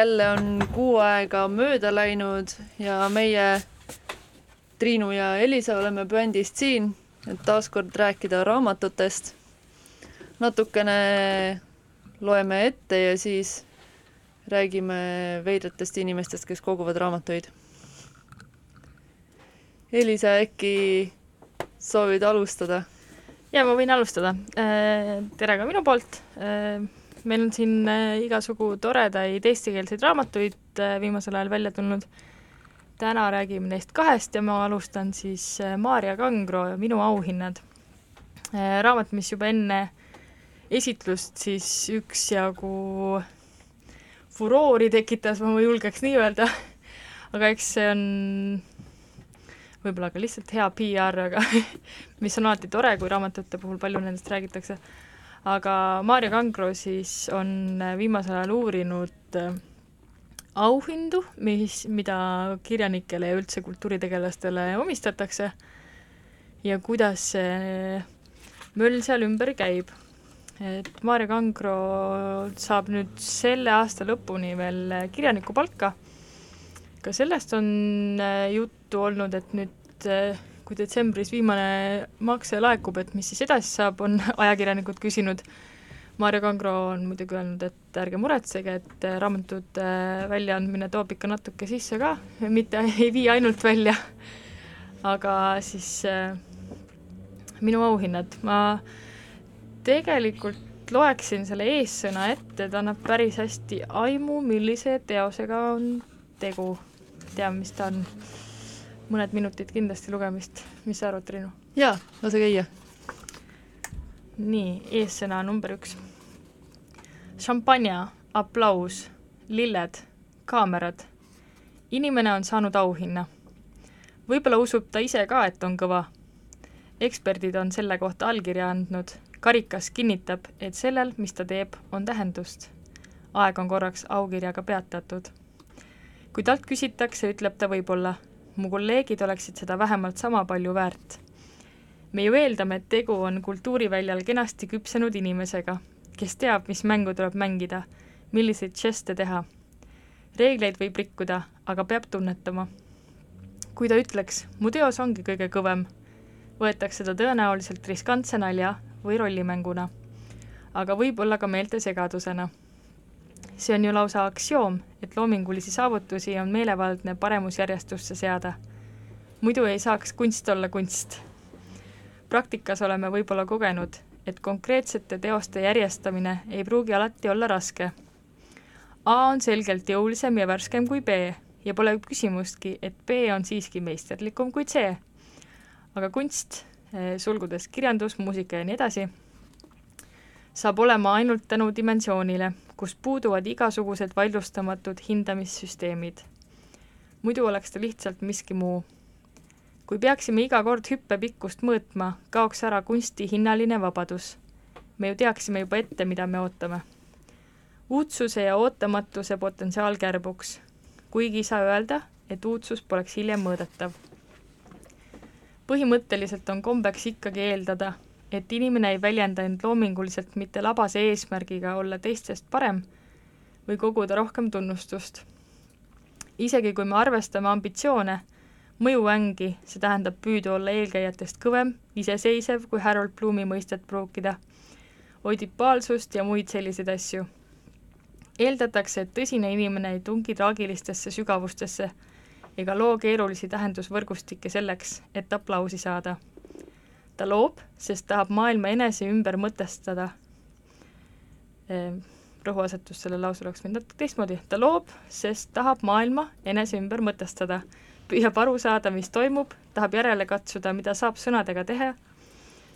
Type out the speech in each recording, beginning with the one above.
jälle on kuu aega mööda läinud ja meie, Triinu ja Elisa, oleme bändist siin, et taaskord rääkida raamatutest. natukene loeme ette ja siis räägime veidratest inimestest, kes koguvad raamatuid. Elisa, äkki soovid alustada? ja ma võin alustada. tere ka minu poolt meil on siin äh, igasugu toredaid eestikeelseid raamatuid äh, viimasel ajal välja tulnud. täna räägime neist kahest ja ma alustan siis äh, Maarja Kangro Minu auhinnad. raamat, mis juba enne esitlust siis üksjagu furoori tekitas, ma julgeks nii öelda, aga eks see on võib-olla ka lihtsalt hea PR, aga mis on alati tore, kui raamatute puhul palju nendest räägitakse aga Maarja Kangro siis on viimasel ajal uurinud äh, auhindu, mis, mida kirjanikele ja üldse kultuuritegelastele omistatakse ja kuidas see möll seal ümber käib. et Maarja Kangro saab nüüd selle aasta lõpuni veel kirjanikupalka, ka sellest on äh, juttu olnud, et nüüd äh, kui detsembris viimane makse laekub, et mis siis edasi saab, on ajakirjanikud küsinud. Maarja Kangro on muidugi öelnud, et ärge muretsege, et raamatute väljaandmine toob ikka natuke sisse ka, mitte ei vii ainult välja. aga siis äh, minu auhinnad, ma tegelikult loeksin selle eessõna ette, ta annab päris hästi aimu, millise teosega on tegu. tean, mis ta on mõned minutid kindlasti lugemist, mis sa arvad, Triinu? jaa, lase käia. nii, eessõna number üks. šampanja, aplaus, lilled, kaamerad. inimene on saanud auhinna. võib-olla usub ta ise ka, et on kõva. eksperdid on selle kohta allkirja andnud. karikas kinnitab, et sellel, mis ta teeb, on tähendust. aeg on korraks aukirjaga peatatud. kui talt küsitakse, ütleb ta võib-olla mu kolleegid oleksid seda vähemalt sama palju väärt. me ju eeldame, et tegu on kultuuriväljal kenasti küpsenud inimesega, kes teab, mis mängu tuleb mängida, milliseid žeste teha. reegleid võib rikkuda, aga peab tunnetama. kui ta ütleks, mu teos ongi kõige kõvem, võetakse ta tõenäoliselt riskantse nalja või rollimänguna, aga võib-olla ka meeltesegadusena see on ju lausa aktsioom, et loomingulisi saavutusi on meelevaldne paremusjärjestusse seada. muidu ei saaks kunst olla kunst. praktikas oleme võib-olla kogenud, et konkreetsete teoste järjestamine ei pruugi alati olla raske. A on selgelt jõulisem ja värskem kui B ja pole küsimustki, et B on siiski meisterlikum kui C. aga kunst, eh, sulgudes kirjandus, muusika ja nii edasi, saab olema ainult tänu dimensioonile, kus puuduvad igasugused vaidlustamatud hindamissüsteemid. muidu oleks ta lihtsalt miski muu. kui peaksime iga kord hüppe pikkust mõõtma, kaoks ära kunsti hinnaline vabadus. me ju teaksime juba ette, mida me ootame. uudsuse ja ootamatuse potentsiaal kärbuks, kuigi ei saa öelda, et uudsus poleks hiljem mõõdetav. põhimõtteliselt on kombeks ikkagi eeldada, et inimene ei väljenda end loominguliselt mitte labase eesmärgiga olla teistest parem või koguda rohkem tunnustust. isegi kui me arvestame ambitsioone, mõjuängi, see tähendab püüdu olla eelkäijatest kõvem, iseseisev, kui Harold Bloomi mõistet pruukida, oidipaalsust ja muid selliseid asju. eeldatakse, et tõsine inimene ei tungi traagilistesse sügavustesse ega loo keerulisi tähendusvõrgustikke selleks, et aplausi saada ta loob, sest tahab maailma enese ümber mõtestada. Ehm, rõhuasetus sellel lausel oleks võinud natuke teistmoodi, ta loob, sest tahab maailma enese ümber mõtestada. püüab aru saada, mis toimub, tahab järele katsuda, mida saab sõnadega teha,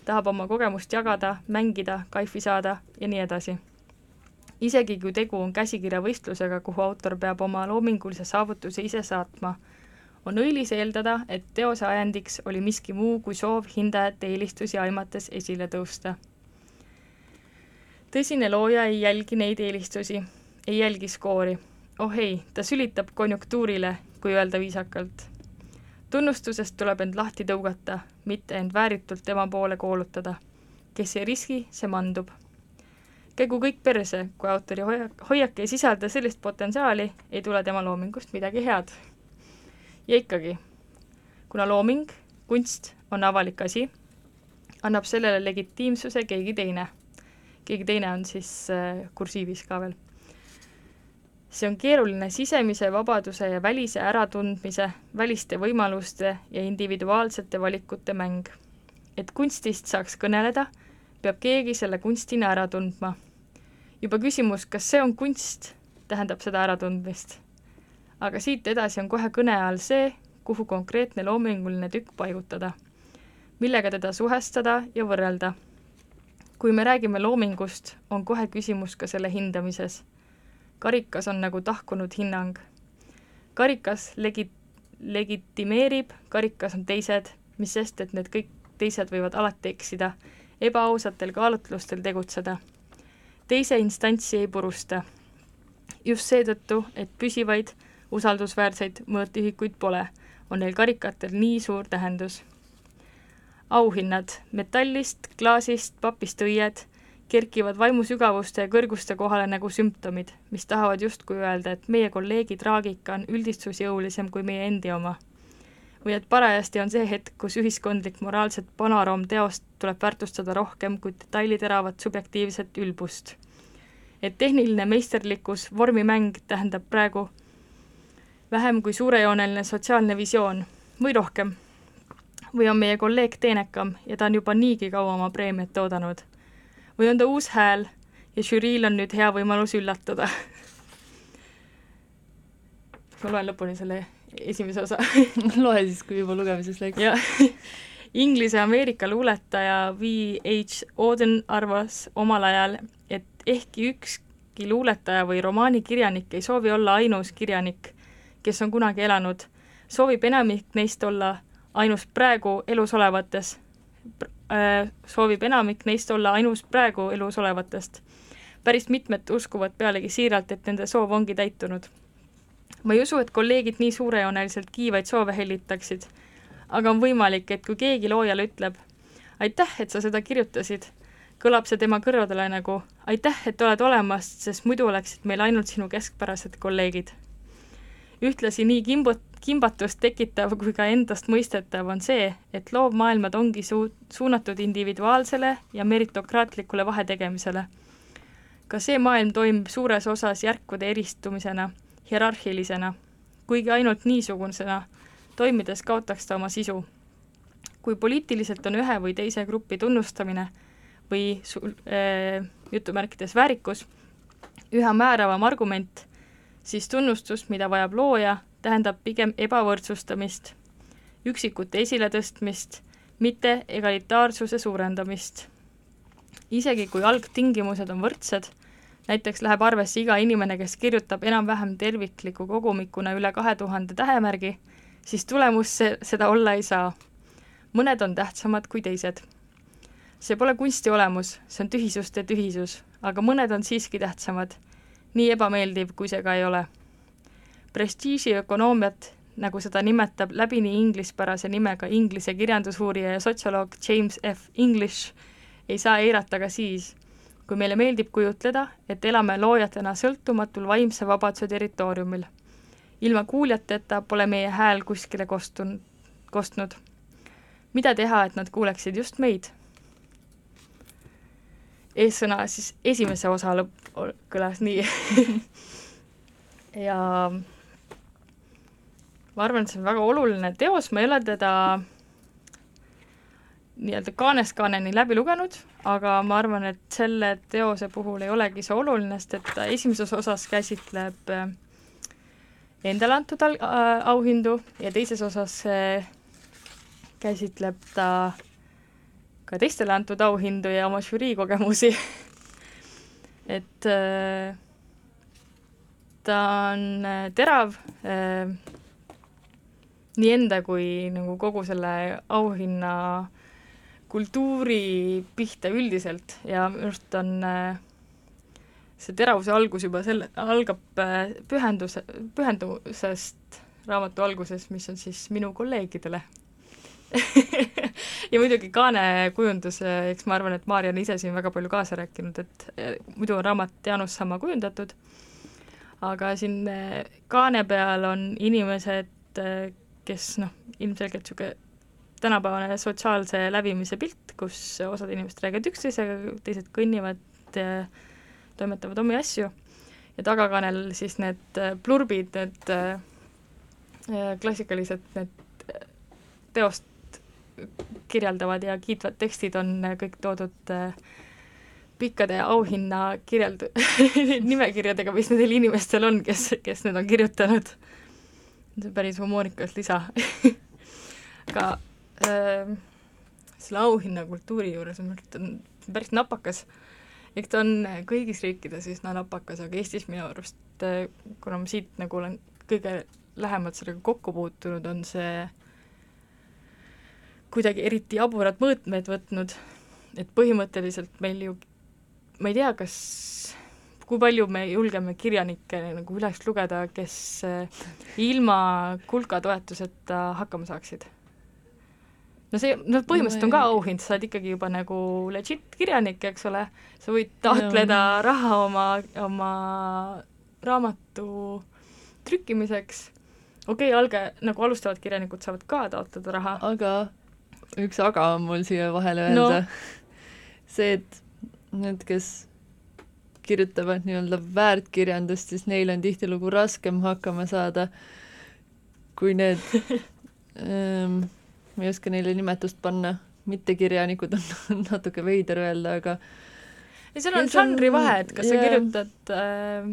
tahab oma kogemust jagada, mängida, kaifi saada ja nii edasi. isegi kui tegu on käsikirjavõistlusega, kuhu autor peab oma loomingulise saavutuse ise saatma on õilis eeldada, et teose ajendiks oli miski muu kui soov hindajate eelistusi aimates esile tõusta. tõsine looja ei jälgi neid eelistusi, ei jälgi skoori. oh ei, ta sülitab konjunktuurile, kui öelda viisakalt. tunnustusest tuleb end lahti tõugata, mitte end vääritult tema poole koolutada. kes ei riski, see mandub. käigu kõik perse, kui autori hoiak, hoiak ei sisalda sellist potentsiaali, ei tule tema loomingust midagi head. Ja ikkagi, kuna looming, kunst on avalik asi, annab sellele legitiimsuse keegi teine. keegi teine on siis äh, kursiivis ka veel see on keeruline sisemise vabaduse ja välise äratundmise, väliste võimaluste ja individuaalsete valikute mäng. et kunstist saaks kõneleda, peab keegi selle kunstina ära tundma. juba küsimus, kas see on kunst, tähendab seda äratundmist. Aga siit edasi on kohe kõne all see, kuhu konkreetne loominguline tükk paigutada, millega teda suhestada ja võrrelda. kui me räägime loomingust, on kohe küsimus ka selle hindamises karikas on nagu tahkunud hinnang. karikas legi-, legitimeerib, karikas on teised, mis sest, et need kõik teised võivad alati eksida, ebaausatel kaalutlustel tegutseda. teise instantsi ei purusta. just seetõttu, et püsivaid, usaldusväärseid mõõtühikuid pole, on neil karikatel nii suur tähendus. auhinnad metallist, klaasist, papist õied kerkivad vaimusügavuste ja kõrguste kohale nagu sümptomid, mis tahavad justkui öelda, et meie kolleegi traagika on üldistusjõulisem kui meie endi oma. või et parajasti on see hetk, kus ühiskondlik moraalset panoraamteost tuleb väärtustada rohkem kui detailiteravat subjektiivset ülbust. et tehniline meisterlikkus, vormimäng tähendab praegu vähem kui suurejooneline sotsiaalne visioon või rohkem. või on meie kolleeg teenekam ja ta on juba niigi kaua oma preemiat oodanud või on ta uus hääl ja žüriil on nüüd hea võimalus üllatada ma loen lõpuni selle esimese osa loe siis, kui juba lugemiseks läks. jah. Inglise-Ameerika luuletaja V.H. Auden arvas omal ajal, et ehkki ükski luuletaja või romaanikirjanik ei soovi olla ainus kirjanik, kes on kunagi elanud, soovib enamik neist olla ainus praegu elus olevates Äh, soovib enamik neist olla ainus praegu elus olevatest. päris mitmed uskuvad pealegi siiralt, et nende soov ongi täitunud. ma ei usu, et kolleegid nii suurejooneliselt kiivaid soove hellitaksid, aga on võimalik, et kui keegi loojale ütleb aitäh, et sa seda kirjutasid, kõlab see tema kõrvadele nagu aitäh, et oled olemas, sest muidu oleksid meil ainult sinu keskpärased kolleegid. Ühtlasi nii kimbut-, kimbatust tekitav kui ka endastmõistetav on see, et loovmaailmad ongi suu-, suunatud individuaalsele ja meritokraatlikule vahetegemisele. ka see maailm toimib suures osas järkude eristumisena, hierarhilisena, kuigi ainult niisugusena toimides kaotaks ta oma sisu. kui poliitiliselt on ühe või teise grupi tunnustamine või sul- äh,, jutumärkides väärikus üha määravam argument, siis tunnustus, mida vajab looja, tähendab pigem ebavõrdsustamist, üksikute esiletõstmist, mitte egalitaarsuse suurendamist. isegi kui algtingimused on võrdsed, näiteks läheb arvesse iga inimene, kes kirjutab enam-vähem tervikliku kogumikuna üle kahe tuhande tähemärgi, siis tulemus see, seda olla ei saa. mõned on tähtsamad kui teised. see pole kunsti olemus, see on tühisuste tühisus, aga mõned on siiski tähtsamad, nii ebameeldiv, kui see ka ei ole prestiižiökonoomiat, nagu seda nimetab läbini inglispärase nimega Inglise kirjandusuurija ja sotsioloog James F English, ei saa eirata ka siis, kui meile meeldib kujutleda, et elame loojatena sõltumatul vaimse vabaduse territooriumil. ilma kuuljateta pole meie hääl kuskile kostun-, kostnud. mida teha, et nad kuuleksid just meid? Eessõna siis esimese osa lõpp kõlas nii. Ja ma arvan, et see on väga oluline teos, ma ei ole teda nii-öelda kaanest kaaneni läbi lugenud, aga ma arvan, et selle teose puhul ei olegi see oluline, sest et ta esimeses osas käsitleb äh, endale antud äh, auhindu ja teises osas äh, käsitleb ta ka teistele antud auhindu ja oma žürii kogemusi et äh, ta on äh, terav äh, nii enda kui nagu kogu selle auhinna kultuuri pihta üldiselt. Ja minu arust on äh, see teravuse algus juba selle, algab äh, pühenduse, pühendumusest raamatu alguses, mis on siis minu kolleegidele ja muidugi kaanekujundus, eks ma arvan, et Maarja on ise siin väga palju kaasa rääkinud, et eh, muidu on raamat Jaanus Samma kujundatud, aga siin eh, kaane peal on inimesed, kes noh, ilmselgelt niisugune tänapäevane sotsiaalse lävimise pilt, kus osad inimesed räägivad üksteisega, teised kõnnivad, toimetavad omi asju. Ja tagakaanel siis need plurbid, need klassikalised, need teost kirjeldavad ja kiitvad tekstid on kõik toodud äh, pikkade auhinna kirjeld- nimekirjadega, mis nendel inimestel on, kes, kes need on kirjutanud. see on päris humoorikas lisa aga äh, selle auhinnakultuuri juures on, on päris napakas. eks ta on kõigis riikides üsna napakas, aga Eestis minu arust, äh, kuna ma siit nagu olen kõige lähemalt sellega kokku puutunud, on see kuidagi eriti jaburad mõõtmed võtnud, et põhimõtteliselt meil ju, ma ei tea, kas, kui palju me julgeme kirjanikke nagu üles lugeda, kes eh, ilma kulka toetuseta hakkama saaksid? no see, no põhimõtteliselt on ka auhind, sa oled ikkagi juba nagu legit kirjanik, eks ole, sa võid taotleda no. raha oma, oma raamatu trükkimiseks, okei okay,, alge, nagu alustavad kirjanikud saavad ka taotleda raha. aga üks aga on mul siia vahele öelda no.. see, et need, kes kirjutavad nii-öelda väärtkirjandust, siis neil on tihtilugu raskem hakkama saada kui need ähm, ma ei oska neile nimetust panna, mittekirjanikud on natuke veider öelda, aga ei, seal on žanri vahe, et kas yeah. sa kirjutad äh,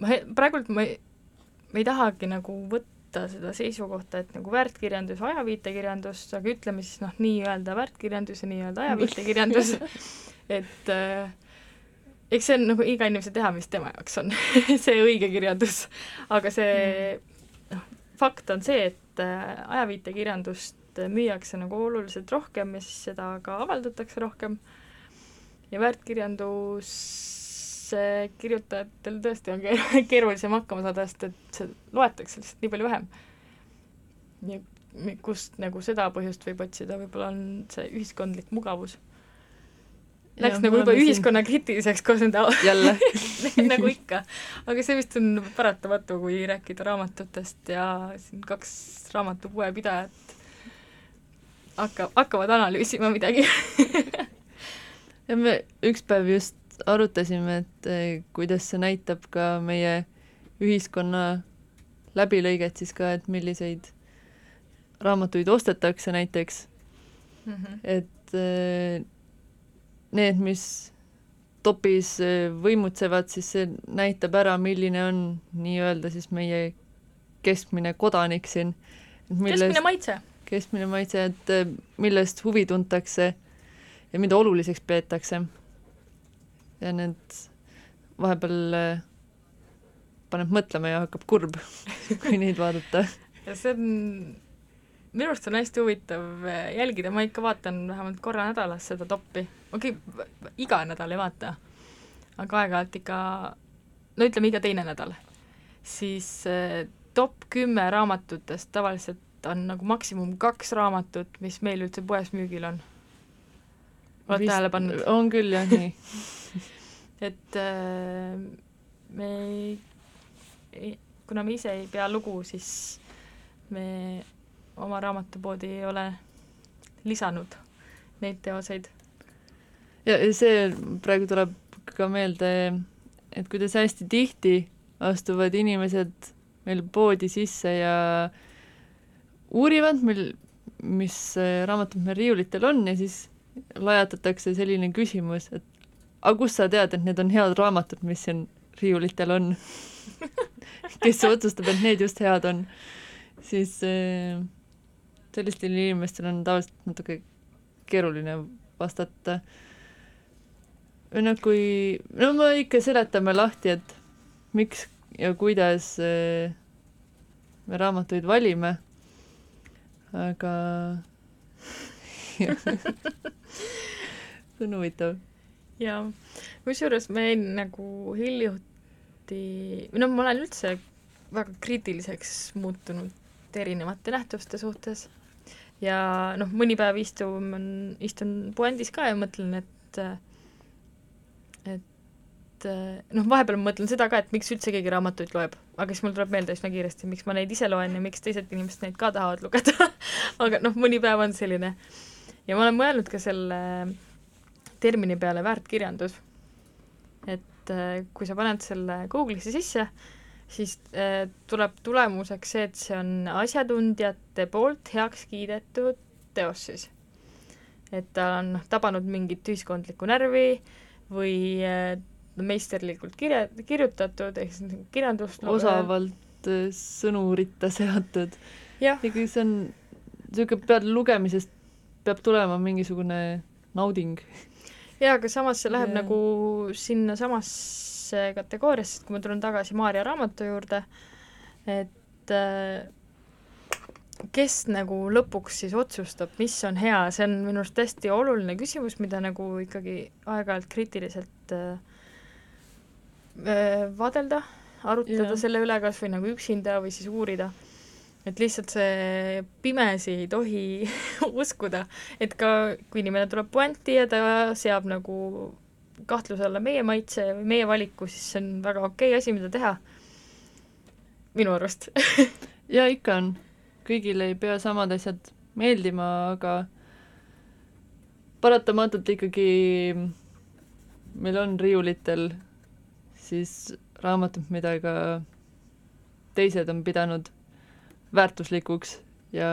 ma praegult ma ei, ma ei tahagi nagu võtta võtta seda seisukohta, et nagu väärtkirjandus, ajaviitekirjandus, aga ütleme siis noh, nii-öelda väärtkirjandus ja nii-öelda ajaviitekirjandus. Et äh, eks see on nagu iga inimese teha, mis tema jaoks on see õige kirjandus. aga see noh, fakt on see, et äh, ajaviitekirjandust müüakse nagu oluliselt rohkem ja siis seda ka avaldatakse rohkem. Ja väärtkirjandus kirjutajatel tõesti on keerulisem hakkama saada, sest et see loetakse lihtsalt nii palju vähem. ja kust nagu seda põhjust võib otsida, võib-olla on see ühiskondlik mugavus. Läks ja, nagu juba ühiskonna kriitiliseks koos nende jälle nagu ikka. aga see vist on paratamatu, kui rääkida raamatutest ja siin kaks raamatupoe pidajat hakka, hakkavad analüüsima midagi ja me üks päev just arutasime, et eh, kuidas see näitab ka meie ühiskonna läbilõiget siis ka, et milliseid raamatuid ostetakse näiteks mm. -hmm. et eh, need, mis topis eh, võimutsevad, siis see näitab ära, milline on nii-öelda siis meie keskmine kodanik siin. keskmine maitse. keskmine maitse, et millest huvi tuntakse ja mida oluliseks peetakse ja need vahepeal äh, paneb mõtlema ja hakkab kurb, kui neid vaadata. ja see on, minu arust on hästi huvitav äh, jälgida, ma ikka vaatan vähemalt korra nädalas seda toppi, okei okay,, iga nädal ei vaata, aga aeg-ajalt ikka, no ütleme iga teine nädal, siis äh, top kümme raamatutest tavaliselt on nagu maksimum kaks raamatut, mis meil üldse poes müügil on. oled tähele pannud? on küll jah, nii et äh, me ei, kuna me ise ei pea lugu, siis me oma raamatupoodi ei ole lisanud neid teoseid. ja see praegu tuleb ka meelde, et kuidas hästi tihti astuvad inimesed meil poodi sisse ja uurivad, mil, mis raamatud meil riiulitel on ja siis lajatatakse selline küsimus, et aga kust sa tead, et need on head raamatud, mis siin riiulitel on? Kes otsustab, et need just head on, siis äh, sellistel inimestel on tavaliselt natuke keeruline vastata. noh, kui, no me ikka seletame lahti, et miks ja kuidas äh, me raamatuid valime, aga see on huvitav jaa, kusjuures ma jäin nagu hiljuti, noh, ma olen üldse väga kriitiliseks muutunud erinevate nähtuste suhtes. Ja noh, mõni päev istun, istun puändis ka ja mõtlen, et et noh, vahepeal ma mõtlen seda ka, et miks üldse keegi raamatuid loeb, aga siis mul tuleb meelde üsna kiiresti, miks ma neid ise loen ja miks teised inimesed neid ka tahavad lugeda. Aga noh, mõni päev on selline. ja ma olen mõelnud ka selle termini peale väärtkirjandus. et kui sa paned selle Google'isse sisse, siis äh, tuleb tulemuseks see, et see on asjatundjate poolt heaks kiidetud teos siis. et ta on noh, tabanud mingit ühiskondlikku närvi või äh, meisterlikult kirja, kirjutatud, ehk siis kirjandust osavalt äh, sõnuritta seatud. ikkagi see on niisugune peale lugemisest peab tulema mingisugune nauding. Jaa, aga samas see läheb ja. nagu sinnasamasse kategooriasse, et kui ma tulen tagasi Maarja raamatu juurde, et äh, kes nagu lõpuks siis otsustab, mis on hea, see on minu arust hästi oluline küsimus, mida nagu ikkagi aeg-ajalt kriitiliselt äh, äh vaadelda, arutleda selle üle kas või nagu üksinda või siis uurida. Et lihtsalt see pimesi ei tohi uskuda, et ka kui inimene tuleb puänti ja ta seab nagu kahtluse alla meie maitse või meie valiku, siis see on väga okei asi, mida teha. minu arust jaa, ikka on. kõigile ei pea samad asjad meeldima, aga paratamatult ikkagi meil on riiulitel siis raamatud, mida ka teised on pidanud väärtuslikuks ja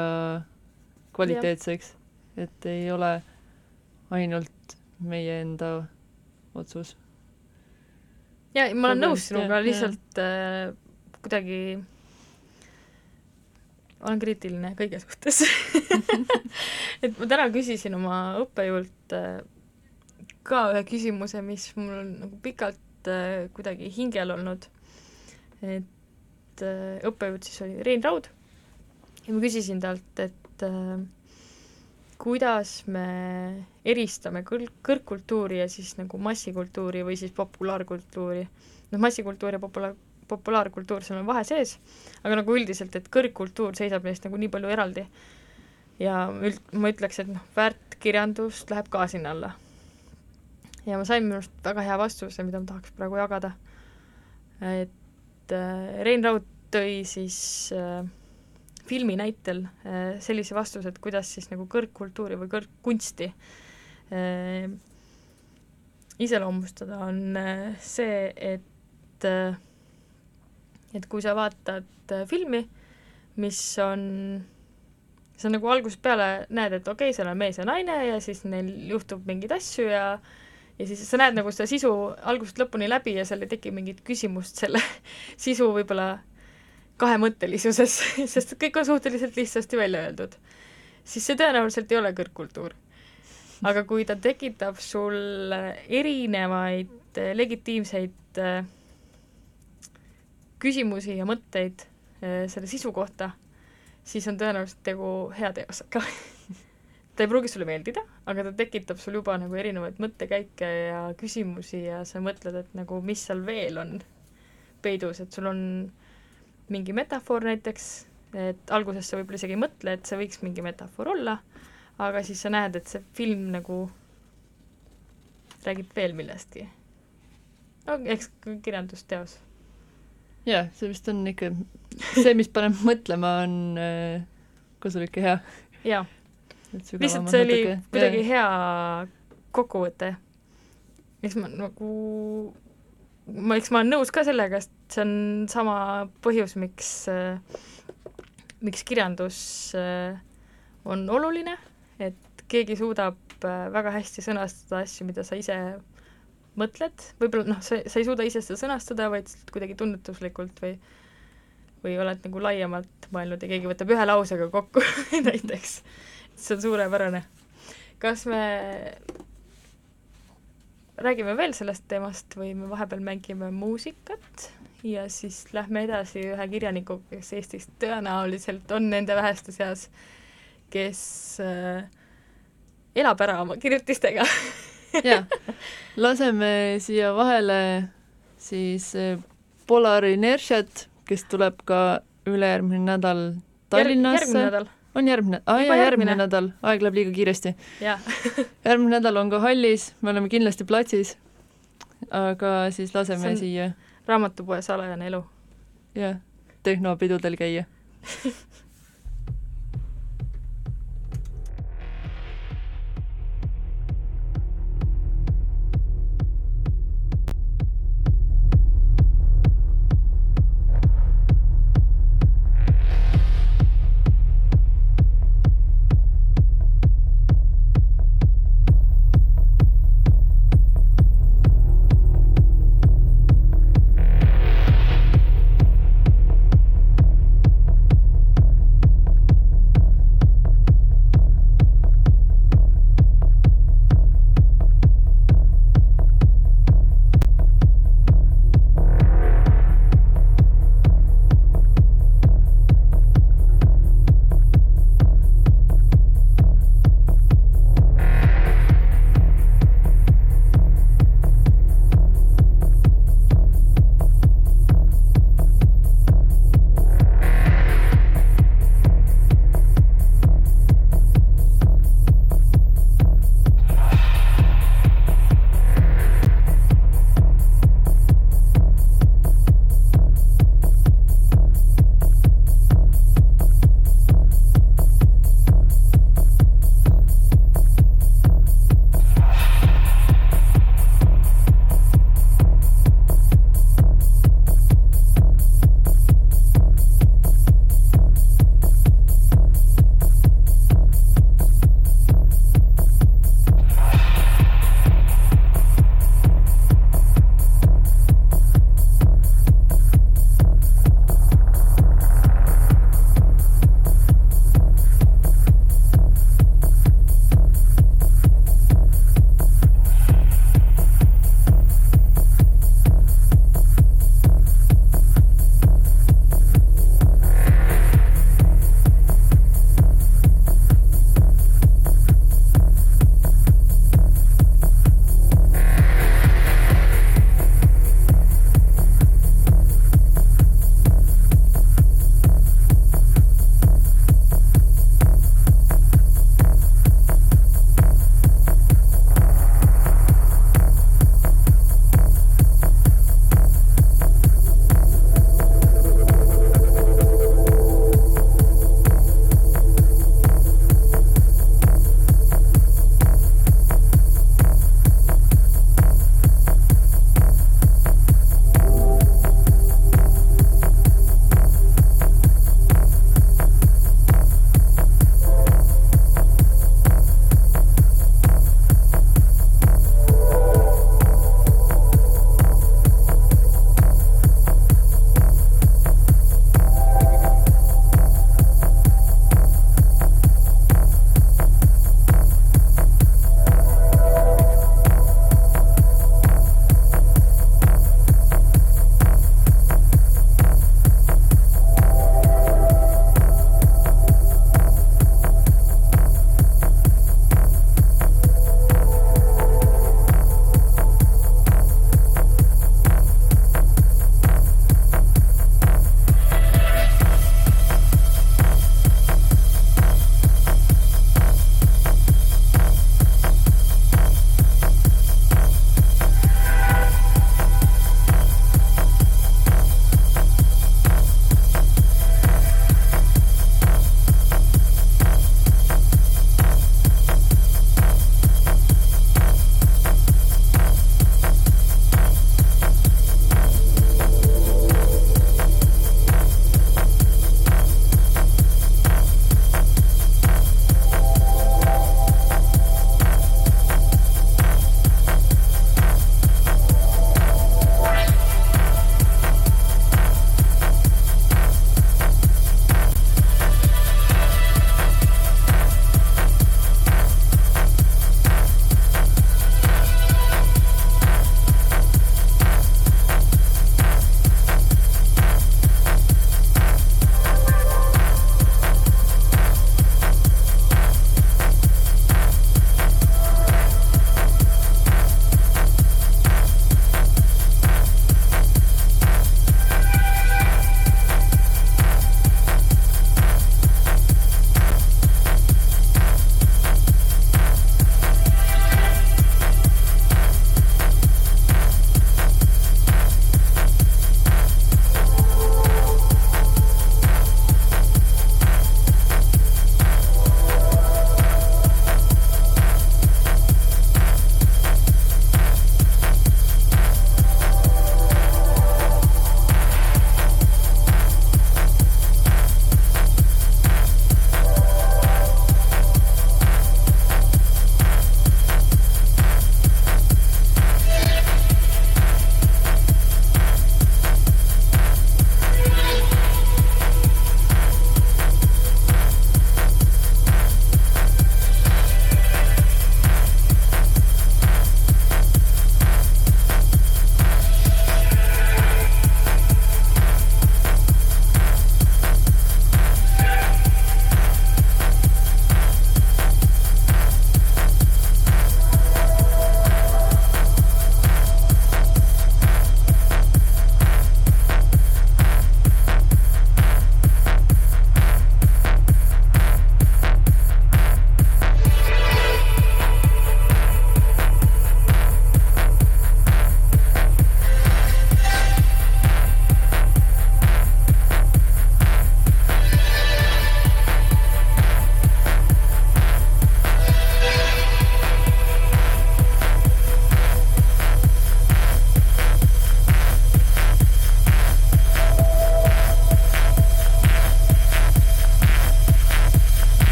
kvaliteetseks, et ei ole ainult meie enda otsus. ja ma olen nõus sinuga, lihtsalt äh, kuidagi olen kriitiline kõige suhtes et ma täna küsisin oma õppejõult äh, ka ühe küsimuse, mis mul on nagu pikalt äh, kuidagi hingel olnud. et äh, õppejõud siis oli Rein Raud ja ma küsisin talt, et äh, kuidas me eristame kõr-, kõrgkultuuri ja siis nagu massikultuuri või siis populaarkultuuri. noh, massikultuur ja populaar, populaarkultuur, seal on vahe sees, aga nagu üldiselt, et kõrgkultuur seisab neist nagu nii palju eraldi. ja üld-, ma ütleks, et noh, väärtkirjandus läheb ka sinna alla. ja ma sain minu arust väga hea vastuse, mida ma tahaks praegu jagada. et äh, Rein Raud tõi siis äh, filmi näitel äh, sellise vastuse, et kuidas siis nagu kõrgkultuuri või kõrgkunsti äh, iseloomustada, on äh, see, et et kui sa vaatad filmi, mis on, sa nagu algusest peale näed, et okei okay,, seal on mees ja naine ja siis neil juhtub mingeid asju ja ja siis sa näed nagu seda sisu algusest lõpuni läbi ja seal ei teki mingit küsimust selle sisu võib-olla kahemõttelisuses, sest kõik on suhteliselt lihtsasti välja öeldud, siis see tõenäoliselt ei ole kõrgkultuur. aga kui ta tekitab sul erinevaid eh, legitiimseid eh, küsimusi ja mõtteid eh, selle sisu kohta, siis on tõenäoliselt tegu hea teosega ta ei pruugi sulle meeldida, aga ta tekitab sul juba nagu erinevaid mõttekäike ja küsimusi ja sa mõtled, et nagu mis seal veel on peidus, et sul on äh, mingi metafoor näiteks, et alguses sa võib-olla isegi ei mõtle, et see võiks mingi metafoor olla, aga siis sa näed, et see film nagu räägib veel millestki. no eks kirjandusteos. jah, see vist on ikka, see, mis paneb mõtlema, on äh, kasulik ja hea. jaa. lihtsalt see oli kuidagi hea kokkuvõte. eks ma nagu ma, eks ma olen nõus ka sellega, sest see on sama põhjus, miks, miks kirjandus äh, on oluline, et keegi suudab äh, väga hästi sõnastada asju, mida sa ise mõtled, võib-olla noh, sa, sa ei suuda ise seda sõnastada, vaid kuidagi tunnetuslikult või või oled nagu laiemalt mõelnud ja keegi võtab ühe lausega kokku näiteks. see on suurepärane. kas me räägime veel sellest teemast või me vahepeal mängime muusikat ja siis lähme edasi ühe kirjaniku, kes Eestis tõenäoliselt on nende väheste seas, kes äh, elab ära oma kirjutistega jaa, laseme siia vahele siis äh, Polar Inertiat, kes tuleb ka ülejärgmine nädal Tallinnasse. järgmine nädal. on järgmine, aa jaa, järgmine. järgmine nädal, aeg läheb liiga kiiresti. järgmine nädal on ka hallis, me oleme kindlasti platsis, aga siis laseme on- siia, raamatupoe salajane elu. jah, tehnopidudel käia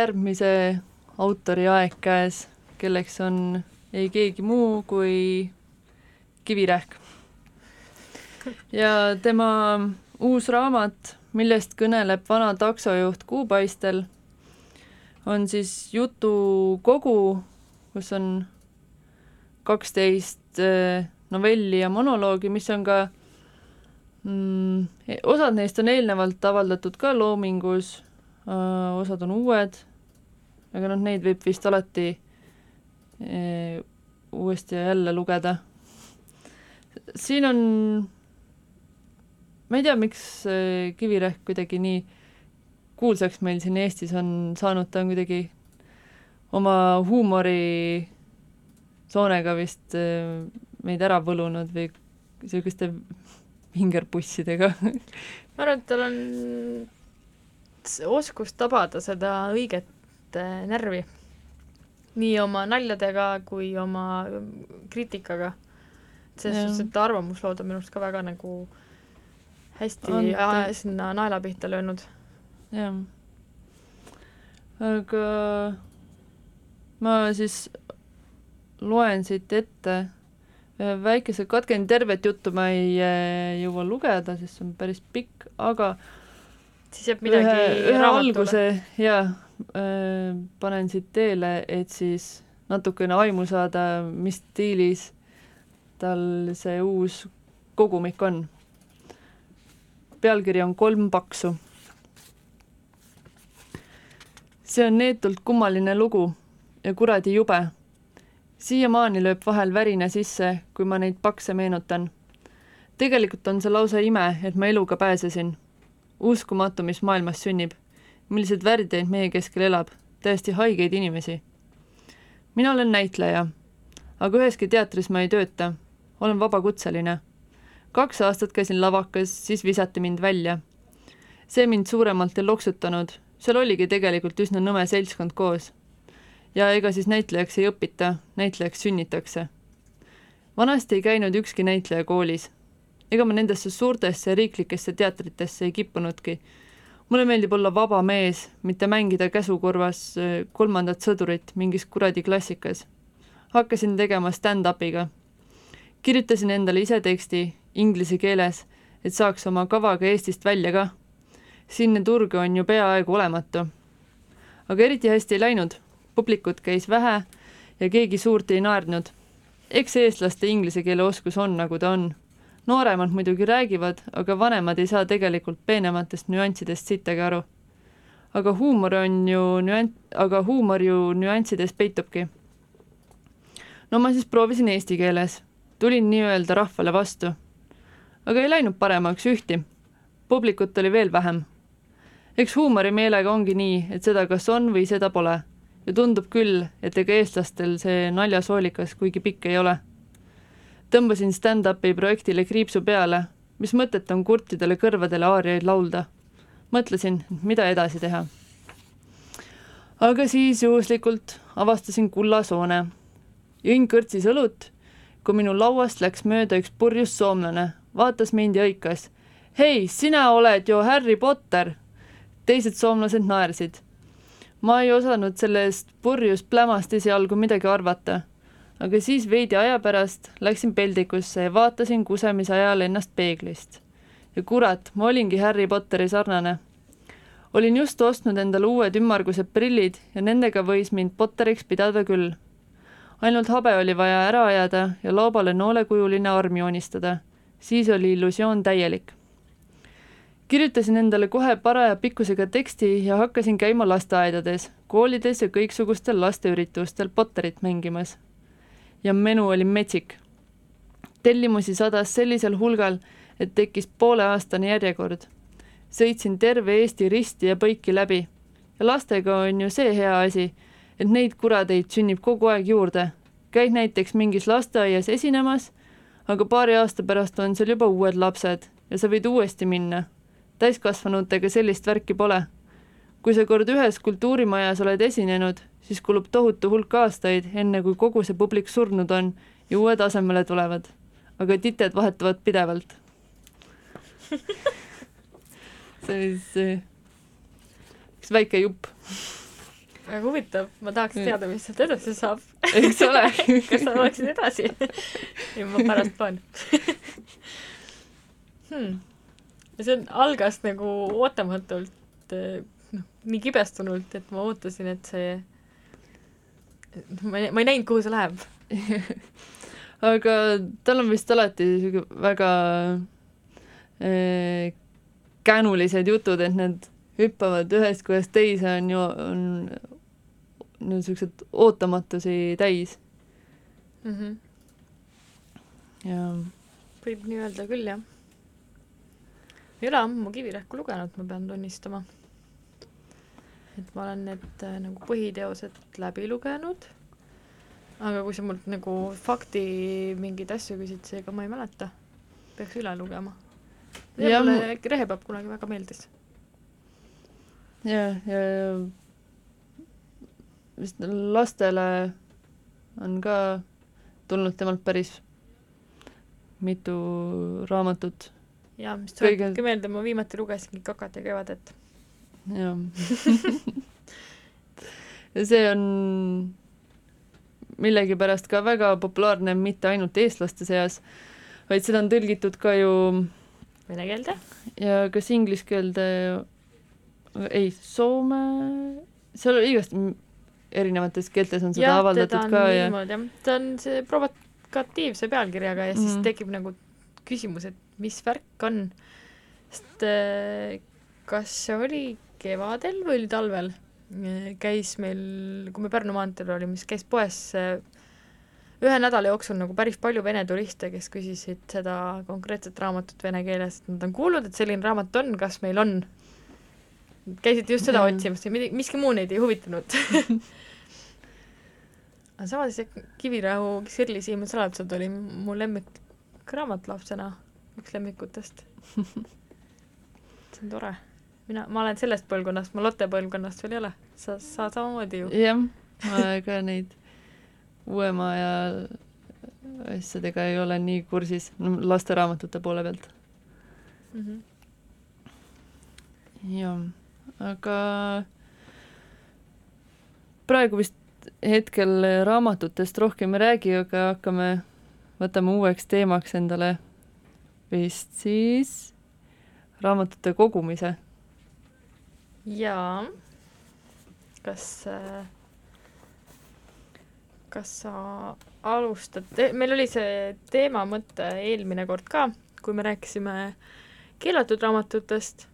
järgmise autori aeg käes, kelleks on ei keegi muu kui Kivirähk. ja tema uus raamat, millest kõneleb vana taksojuht kuupaistel, on siis jutukogu, kus on kaksteist eh, novelli ja monoloogi, mis on ka mm, osad neist on eelnevalt avaldatud ka Loomingus, osad on uued, aga noh, neid võib vist alati e, uuesti ja jälle lugeda. siin on, ma ei tea, miks Kivirähk kuidagi nii kuulsaks meil siin Eestis on saanud, ta on kuidagi oma huumori soonega vist meid ära võlunud või niisuguste vingerpussidega ma arvan, et tal on oskus tabada seda õiget närvi. nii oma naljadega kui oma kriitikaga. selles suhtes, et arvamuslood on minu arust ka väga nagu hästi on, te... sinna naela pihta löönud. jah. aga ma siis loen siit ette väikese katkenud, tervet juttu ma ei äh, jõua lugeda, sest see on päris pikk, aga siis jääb midagi ühe, ühe alguse äh,, panen siit teele, et siis natukene aimu saada, mis stiilis tal see uus kogumik on. pealkiri on Kolm paksu. see on neetult kummaline lugu ja kuradi jube siiamaani lööb vahel värina sisse, kui ma neid pakse meenutan. tegelikult on see lausa ime, et ma eluga pääsesin. uskumatu, mis maailmas sünnib. Milliseid värdjaid meie keskel elab, täiesti haigeid inimesi. mina olen näitleja, aga üheski teatris ma ei tööta. olen vabakutseline. kaks aastat käisin lavakas, siis visati mind välja. see mind suuremalt ei loksutanud, seal oligi tegelikult üsna nõme seltskond koos ja ega siis näitlejaks ei õpita, näitlejaks sünnitakse. vanasti ei käinud ükski näitleja koolis. ega ma nendesse suurtesse riiklikesse teatritesse ei kippunudki. Mulle meeldib olla vaba mees, mitte mängida käsukorvas äh, kolmandat sõdurit mingis kuradi klassikas. hakkasin tegema stand-up'iga. kirjutasin endale ise teksti inglise keeles, et saaks oma kavaga Eestist välja ka. siinne turg on ju peaaegu olematu. aga eriti hästi ei läinud publikut käis vähe ja keegi suurt ei naerdnud. eks eestlaste inglise keele oskus on, nagu ta on. Nooremad muidugi räägivad, aga vanemad ei saa tegelikult peenematest nüanssidest sittagi aru. aga huumor on ju nüan-, aga huumor ju nüanssides peitubki. no ma siis proovisin eesti keeles, tulin nii-öelda rahvale vastu. aga ei läinud paremaks ühti. publikut oli veel vähem eks huumorimeelega ongi nii, et seda kas on või seda pole ja tundub küll, et ega eestlastel see naljasoolikas kuigi pikk ei ole. Tõmbasin stand-up'i projektile kriipsu peale, mis mõtet on kurtidele kõrvadele aariaid laulda. mõtlesin, mida edasi teha. aga siis juhuslikult avastasin kullasoone. jõin kõrtsis õlut, kui minu lauast läks mööda üks purjus soomlane, vaatas mind ja hõikas. hei, sina oled ju Harry Potter! teised soomlased naersid ma ei osanud sellest purjus plämast esialgu midagi arvata, aga siis veidi aja pärast läksin peldikusse ja vaatasin kusemise ajal ennast peeglist. ja kurat, ma olingi Harry Potteri sarnane. olin just ostnud endale uued ümmargused prillid ja nendega võis mind Potteriks pidada küll. ainult habe oli vaja ära ajada ja loobale noolekujuline arm joonistada. siis oli illusioon täielik kirjutasin endale kohe paraja pikkusega teksti ja hakkasin käima lasteaedades, koolides ja kõiksugustel lasteüritustel Potterit mängimas. Ja menu oli metsik. tellimusi sadas sellisel hulgal, et tekkis pooleaastane järjekord. sõitsin terve Eesti risti ja põiki läbi. ja lastega on ju see hea asi, et neid kuradeid sünnib kogu aeg juurde. käid näiteks mingis lasteaias esinemas, aga paari aasta pärast on seal juba uued lapsed ja sa võid uuesti minna täiskasvanutega sellist värki pole. kui sa kord ühes kultuurimajas oled esinenud, siis kulub tohutu hulk aastaid, enne kui kogu see publik surnud on ja uued asemele tulevad. aga tited vahetuvad pidevalt see oli siis üks väike jupp, väga huvitav, ma tahaks teada, mis sealt edasi saab. eks ole kas sa loeksid edasi? ja ma pärast loen hmm.. ja see on, algas nagu ootamatult, noh, nii kibestunult, et ma ootasin, et see, ma ei, ma ei näinud, kuhu see läheb. aga tal on vist alati sihuke väga äh, känulised jutud, et need hüppavad ühest kohast teise, on ju, on niisugused ootamatusi täis Mm -hmm. ja võib nii öelda küll, jah. ei ole ammu Kivirähku lugenud, ma pean tunnistama. Et ma olen need äh, nagu põhiteosed läbi lugenud, aga kui sa mult nagu fakti mingeid asju küsid, seega ma ei mäleta. peaks üle lugema. Jah, mulle äkki Rehepapp kunagi väga meeldis. ja, ja vist lastele on ka tulnud temalt päris mitu raamatut ja mis tuletabki meelde, ma viimati lugesingi Kakat ja kevadet. Jah ja see on millegipärast ka väga populaarne mitte ainult eestlaste seas, vaid seda on tõlgitud ka ju Vene keelde? ja kas inglise keelde, ei, soome, seal igast erinevates keeltes on seda teda avaldatud on ka ja ilmunud jah, ta on see provokatiivse pealkirjaga ja siis Mhm. tekib nagu küsimus, et mis värk on. sest äh, kas see oli kevadel või oli talvel, käis meil, kui me Pärnu maanteel olime, siis käis poes äh, ühe nädala jooksul nagu päris palju vene turiste, kes küsisid seda konkreetset raamatut vene keeles, et nad on kuulnud, et selline raamat on, kas meil on. käisid just seda Mhm. otsimas ja miski muu neid ei huvitanud aga samas see Kivirahu Sirli Siimann saladused oli mu lemmikraamat lapsena, üks lemmikutest. see on tore. mina, ma olen sellest põlvkonnast, ma Lotte põlvkonnast veel ei ole. sa, sa samamoodi ju. jah, ma ka neid uuema aja asjadega ei ole nii kursis, lasteraamatute poole pealt. Mhm. jah, aga praegu vist hetkel raamatutest rohkem ei räägi, aga hakkame, võtame uueks teemaks endale vist siis raamatute kogumise. jaa. kas, kas sa alustad, meil oli see teema mõte eelmine kord ka, kui me rääkisime keelatud raamatutest,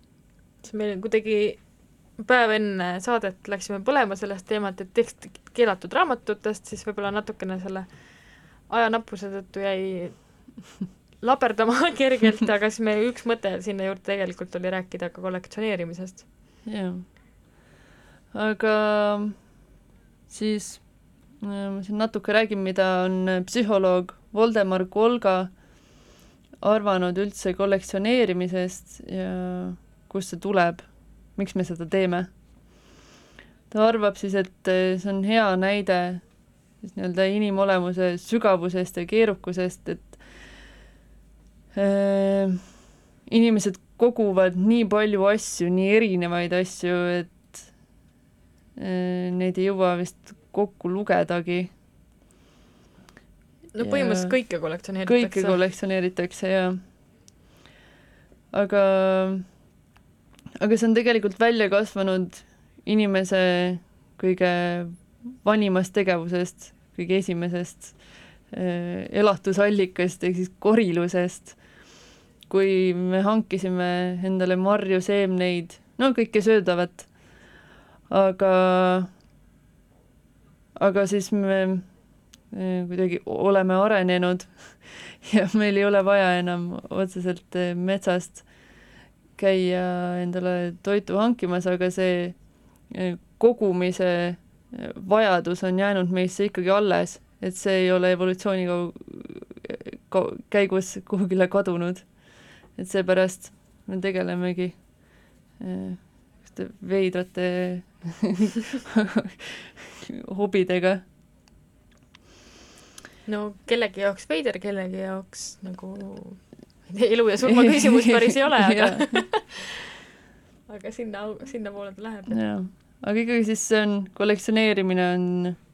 siis meil kuidagi päev enne saadet läksime põlema sellest teemat, et teeks keelatud raamatutest, siis võib-olla natukene selle ajanappuse tõttu jäi laberdama kergelt, aga siis meie üks mõte sinna juurde tegelikult oli rääkida ka kollektsioneerimisest. jah. aga siis äh, ma siin natuke räägin, mida on psühholoog Voldemar Kolga arvanud üldse kollektsioneerimisest ja kust see tuleb, miks me seda teeme. ta arvab siis, et äh, see on hea näide siis nii-öelda inimolemuse sügavusest ja keerukusest, et äh, inimesed koguvad nii palju asju, nii erinevaid asju, et äh, neid ei jõua vist kokku lugedagi. no põhimõtteliselt kõike kollektsioneeritakse. kõike kollektsioneeritakse ja aga, aga see on tegelikult välja kasvanud inimese kõige vanimast tegevusest, kõige esimesest äh, elatusallikast ehk siis korilusest, kui me hankisime endale marjuseemneid, no kõike söödavat, aga, aga siis me kuidagi oleme arenenud ja meil ei ole vaja enam otseselt äh, metsast käia endale toitu hankimas, aga see äh, kogumise äh, vajadus on jäänud meisse ikkagi alles, et see ei ole evolutsiooni käigus kuhugile kadunud. Et seepärast me tegelemegi äh, veidrate hobidega no kellegi jaoks veider, kellegi jaoks nagu elu ja surma küsimus päris ei ole, aga aga sinna, sinnapoole ta läheb. jah, aga ikkagi siis see on, kollektsioneerimine on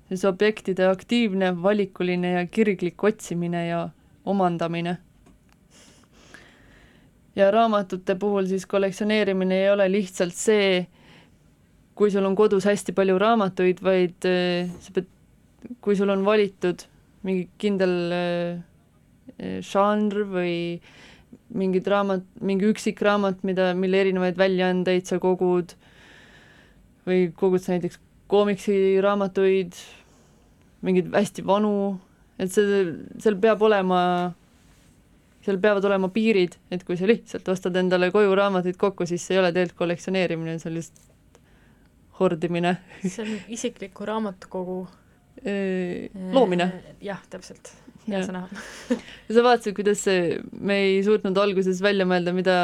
siis objektide aktiivne, valikuline ja kirglik otsimine ja omandamine. Ja raamatute puhul siis kollektsioneerimine ei ole lihtsalt see, kui sul on kodus hästi palju raamatuid, vaid äh, sa pead, kui sul on valitud mingi kindel äh, äh, žanr või mingid raamat, mingi üksik raamat, mida, mille erinevaid väljaandeid sa kogud või kogud sa näiteks koomiksiraamatuid, mingeid hästi vanu, et see, seal peab olema, seal peavad olema piirid, et kui sa lihtsalt ostad endale koju raamatuid kokku, siis see ei ole tegelikult kollektsioneerimine, see on lihtsalt hordimine. see on isikliku raamatukogu loomine. jah, täpselt hea sõna sa vaatasid, kuidas see, me ei suutnud alguses välja mõelda, mida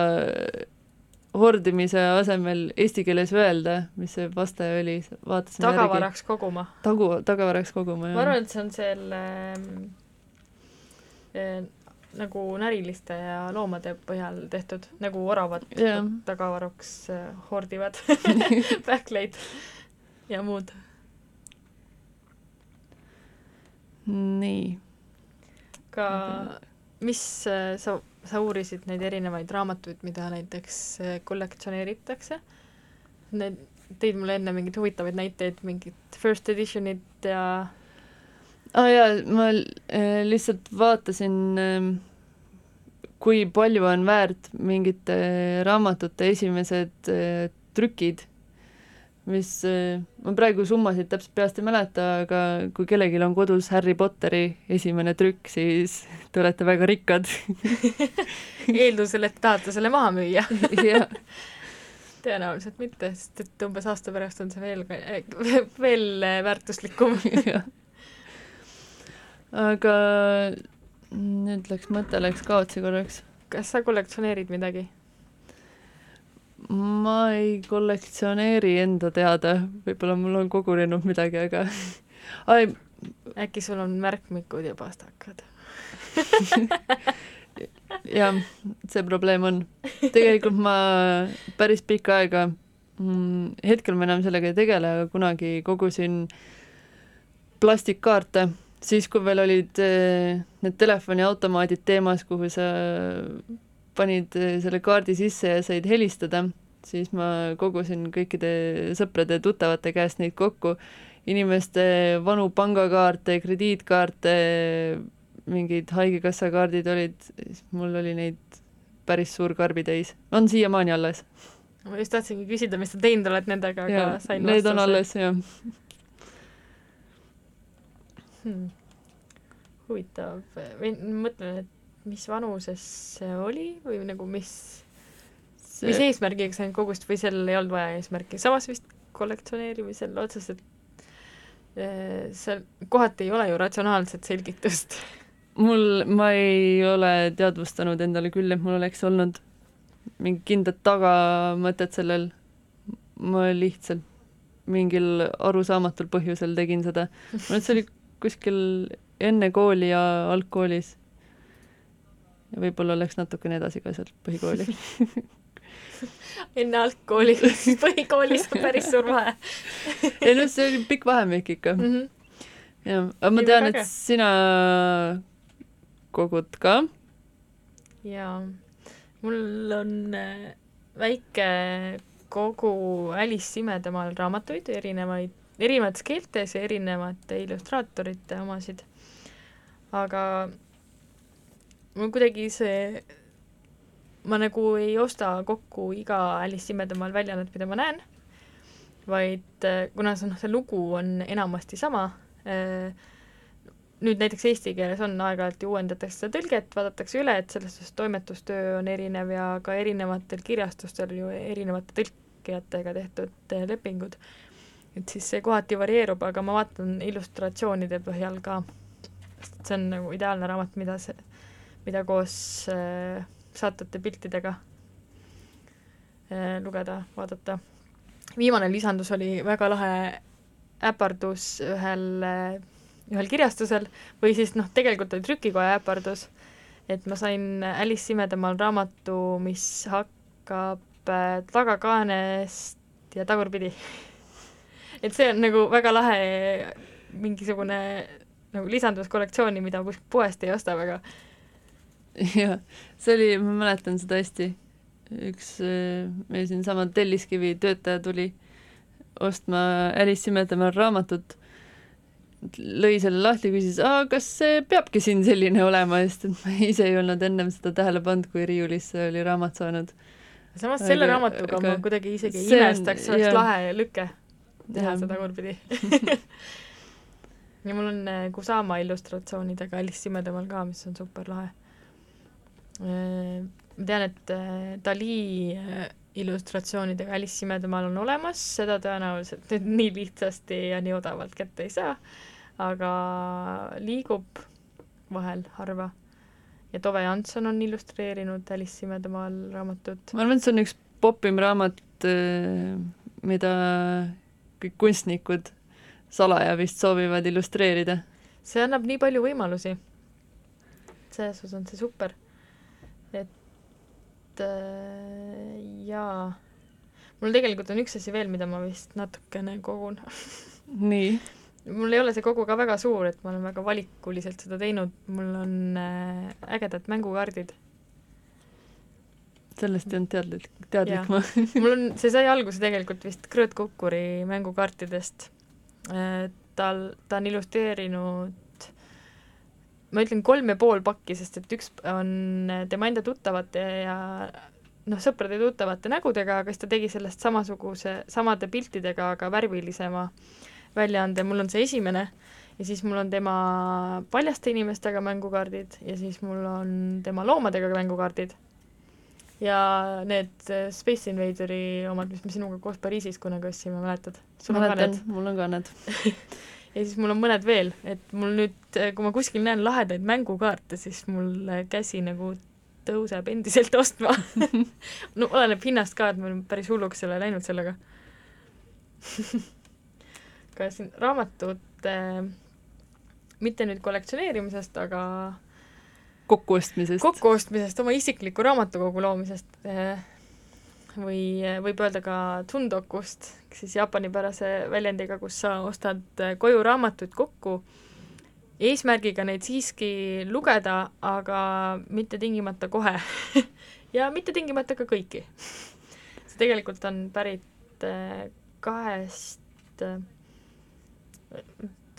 hordimise asemel eesti keeles öelda, mis see vaste oli, vaatasime tagavaraks järgi. koguma. tagu, tagavaraks koguma, jah. ma arvan, et see on selle äh, nagu näriliste ja loomade põhjal tehtud, nagu oravad yeah. tagavaruks hordivad pähkleid ja muud. nii aga mis äh, sa, sa uurisid neid erinevaid raamatuid, mida näiteks äh, kollektsioneeritakse? Need, tõid mulle enne mingeid huvitavaid näiteid, mingit first edition'it ja aa ah, jaa, ma äh, lihtsalt vaatasin äh, kui palju on väärt mingite raamatute esimesed äh, trükid mis, äh, ma praegu summasid täpselt peast ei mäleta, aga kui kellelgi on kodus Harry Potteri esimene trükk, siis te olete väga rikkad. Eeldusel, et tahate selle maha müüa. Tõenäoliselt mitte, sest et umbes aasta pärast on see veel, veel väärtuslikum aga nüüd läks, mõte läks kaotsi korraks. kas sa kollektsioneerid midagi? ma ei kollektsioneeri enda teada, võib-olla mul on kogunenud midagi, aga ai äkki sul on märkmikud ja pastakad jah, see probleem on. tegelikult ma päris pikka aega mm,, hetkel ma enam sellega ei tegele, aga kunagi kogusin plastikkaarte, siis kui veel olid eh, need telefoniautomaadid teemas, kuhu sa panid eh, selle kaardi sisse ja said helistada, siis ma kogusin kõikide sõprade-tuttavate käest neid kokku, inimeste vanu pangakaarte, krediitkaarte, mingid Haigekassa kaardid olid, siis mul oli neid päris suur karbitäis, on siiamaani alles. ma just tahtsingi küsida, mis sa teinud oled nendega, aga sain need vastuse. on alles, jah hmm.. huvitav, mõtlen, et mis vanuses see oli või nagu mis see... mis eesmärgiga sa neid kogusid või sellel ei olnud vaja eesmärki, samas vist kollektsioneerimisel otseselt äh, seal kohati ei ole ju ratsionaalset selgitust. mul, ma ei ole teadvustanud endale küll, et mul oleks olnud mingi kindlat tagamõtet sellel, ma lihtsalt mingil arusaamatul põhjusel tegin seda. ma arvan, et see oli kuskil enne kooli ja algkoolis ja võib-olla läks natukene edasi ka sealt põhikooli enne algkooli, siis põhikoolis on päris suur vahe ei no see oli pikk vahemik ikka mm. -hmm. jah, aga ma tean, et sina kogud ka. jaa, mul on äh, väike kogu Alice imedemaal raamatuid, erinevaid, erinevates keeltes ja erinevate illustraatorite omasid. aga mul kuidagi see, ma nagu ei osta kokku iga Alice imedemaal väljaannet, mida ma näen, vaid äh, kuna see, noh, see lugu on enamasti sama, äh, nüüd näiteks eesti keeles on aeg-ajalt ju uuendatakse seda tõlget, vaadatakse üle, et selles suhtes toimetustöö on erinev ja ka erinevatel kirjastustel ju erinevate tõlkijatega tehtud äh, lepingud. Et siis see kohati varieerub, aga ma vaatan illustratsioonide põhjal ka, sest see on nagu ideaalne raamat, mida see mida koos äh, saatute piltidega äh, lugeda, vaadata. viimane lisandus oli väga lahe äpardus ühel, äh, ühel kirjastusel või siis noh, tegelikult oli trükikoja äpardus, et ma sain Alice imedemaal raamatu, mis hakkab äh, tagakaanest ja tagurpidi et see on nagu väga lahe mingisugune nagu lisandus kollektsiooni, mida kuskilt poest ei osta väga. jah, see oli, ma mäletan seda hästi, üks äh, meil siinsamas Telliskivi töötaja tuli ostma Alice Simedemaal raamatut, lõi selle lahti, küsis, kas see peabki siin selline olema, sest et ma ise ei olnud ennem seda tähele pannud, kui riiulisse oli raamat saanud. samas selle aga, raamatuga aga, ma kuidagi isegi ei imestaks, oleks jah. lahe lüke teha ja. seda tagurpidi ja mul on äh, Kusama illustratsioonidega Alice Simedemaal ka, mis on super lahe. Äh, ma tean, et äh, Dali illustratsioonidega Alice Simedemaal on olemas, seda tõenäoliselt nüüd nii lihtsasti ja nii odavalt kätte ei saa, aga liigub vahel harva. ja Tove Jansson on illustreerinud Alice Simedemaal raamatut. ma arvan, et see on üks popim raamat, mida kõik kunstnikud salaja vist soovivad illustreerida. see annab nii palju võimalusi. selles osas on see super. et äh, jaa, mul tegelikult on üks asi veel, mida ma vist natukene kogun nii? mul ei ole see kogu ka väga suur, et ma olen väga valikuliselt seda teinud, mul on äh, ägedad mängukaardid sellest ei olnud teadlik, teadlik ma. Mul on, see sai alguse tegelikult vist Krõõt Kukkuri mängukaartidest. Tal, ta on illustreerinud ma ütlen kolm ja pool pakki, sest et üks on tema enda tuttavate ja noh, sõprade-tuttavate nägudega, aga siis ta tegi sellest samasuguse, samade piltidega, aga värvilisema väljaande, mul on see esimene, ja siis mul on tema paljaste inimestega mängukaardid ja siis mul on tema loomadega mängukaardid ja need äh, Space Invaderi omad, mis me sinuga koos Pariisis kunagi ostsime, mäletad? mäletan, mul on ka need. Ja siis mul on mõned veel, et mul nüüd, äh, kui ma kuskil näen lahedaid mängukaarte, siis mul äh, käsi nagu tõuseb endiselt ostma. No oleneb hinnast ka, et ma olen päris hulluks ole läinud sellega. Ka siin raamatute, mitte nüüd kollektsioneerimisest, aga kokkuostmisest. kokkuostmisest, oma isikliku raamatukogu loomisest eh, või eh, võib öelda ka Tundokust, siis jaapanipärase väljendiga, kus sa ostad eh, koju raamatuid kokku, eesmärgiga neid siiski lugeda, aga mitte tingimata kohe ja mitte tingimata ka kõiki. see tegelikult on pärit kahest,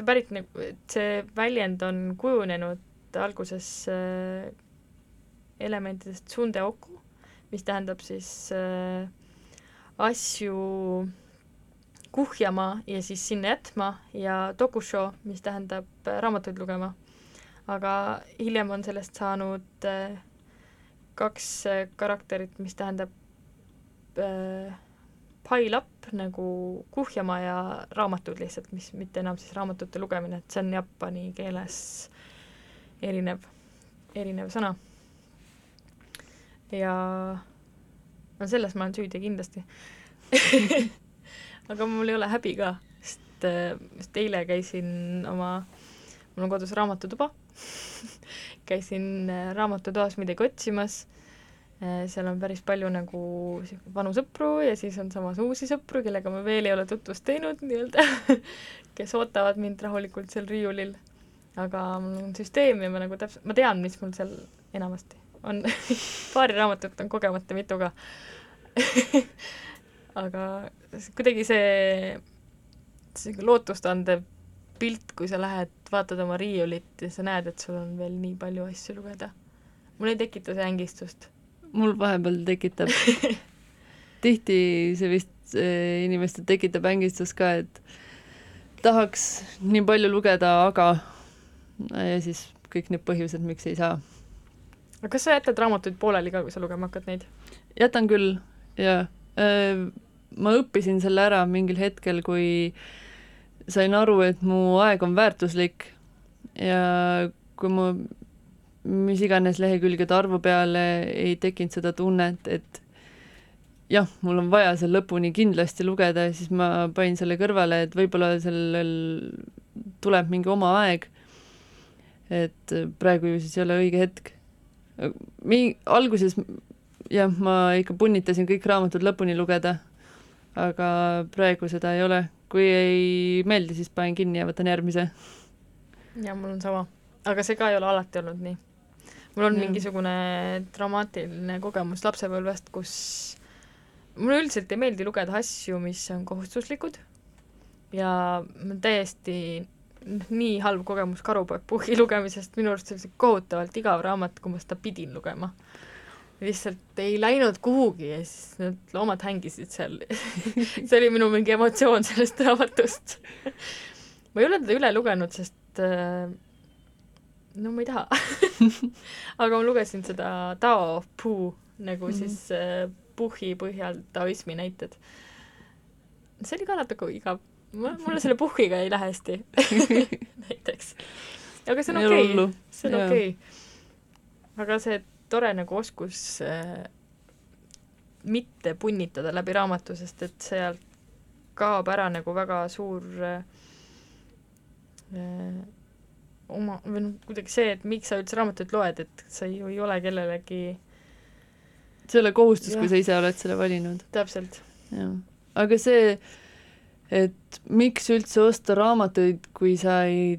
pärit nagu, see väljend on kujunenud alguses äh, elementidest tsundeoku, mis tähendab siis äh, asju kuhjama ja siis sinna jätma ja tokusho, mis tähendab äh, raamatuid lugema. aga hiljem on sellest saanud äh, kaks äh, karakterit, mis tähendab äh, pile up nagu kuhjama ja raamatud lihtsalt, mis mitte enam siis raamatute lugemine, et see on jaapani keeles erinev, erinev sõna. ja no selles ma olen süüdi kindlasti. Aga mul ei ole häbi ka, sest just eile käisin oma, mul on kodus raamatutuba käisin äh, raamatutoas midagi otsimas, äh, seal on päris palju nagu vanu sõpru ja siis on samas uusi sõpru, kellega ma veel ei ole tutvust teinud nii-öelda kes ootavad mind rahulikult seal riiulil aga mul on süsteem ja ma nagu täpselt, ma tean, mis mul seal enamasti on paari raamatut on kogemata mitu ka aga kuidagi see, see lootustandev pilt, kui sa lähed, vaatad oma riiulit ja sa näed, et sul on veel nii palju asju lugeda. mul ei tekita see ängistust. mul vahepeal tekitab tihti see vist äh, inimestel tekitab ängistust ka, et tahaks nii palju lugeda, aga ja siis kõik need põhjused, miks ei saa. aga kas sa jätad raamatuid pooleli ka, kui sa lugema hakkad neid? jätan küll, jaa. Ma õppisin selle ära mingil hetkel, kui sain aru, et mu aeg on väärtuslik ja kui mu mis iganes lehekülgede arvu peale ei tekkinud seda tunnet, et jah, mul on vaja see lõpuni kindlasti lugeda siis ma panin selle kõrvale, et võib-olla sellel tuleb mingi oma aeg et praegu ju siis ei ole õige hetk. mi-, alguses jah, ma ikka punnitasin kõik raamatud lõpuni lugeda, aga praegu seda ei ole. kui ei meeldi, siis panen kinni ja võtan järgmise. ja mul on sama, aga see ka ei ole alati olnud nii. mul on ja. mingisugune dramaatiline kogemus lapsepõlvest, kus mulle üldiselt ei meeldi lugeda asju, mis on kohustuslikud ja täiesti nii halb kogemus Karupoeg-Puhhi lugemisest, minu arust see oli kohutavalt igav raamat, kui ma seda pidin lugema. lihtsalt ei läinud kuhugi ja siis need loomad hängisid seal see oli minu mingi emotsioon sellest raamatust ma ei ole teda üle lugenud, sest äh, no ma ei taha aga ma lugesin seda Tao Pu nagu mm -hmm. siis äh, Puhhi põhjal taoismi näited. see oli ka natuke igav mulle selle puhkiga ei lähe hästi näiteks. aga see on okei okay., see on okei okay.. aga see tore nagu oskus äh, mitte punnitada läbi raamatu, sest et sealt kaob ära nagu väga suur äh, äh oma, või noh, kuidagi see, et miks sa üldse raamatut loed, et sa ju ei ole kellelegi see ei ole kohustus, kui sa ise oled selle valinud. täpselt. jah, aga see et miks üldse osta raamatuid, kui sa ei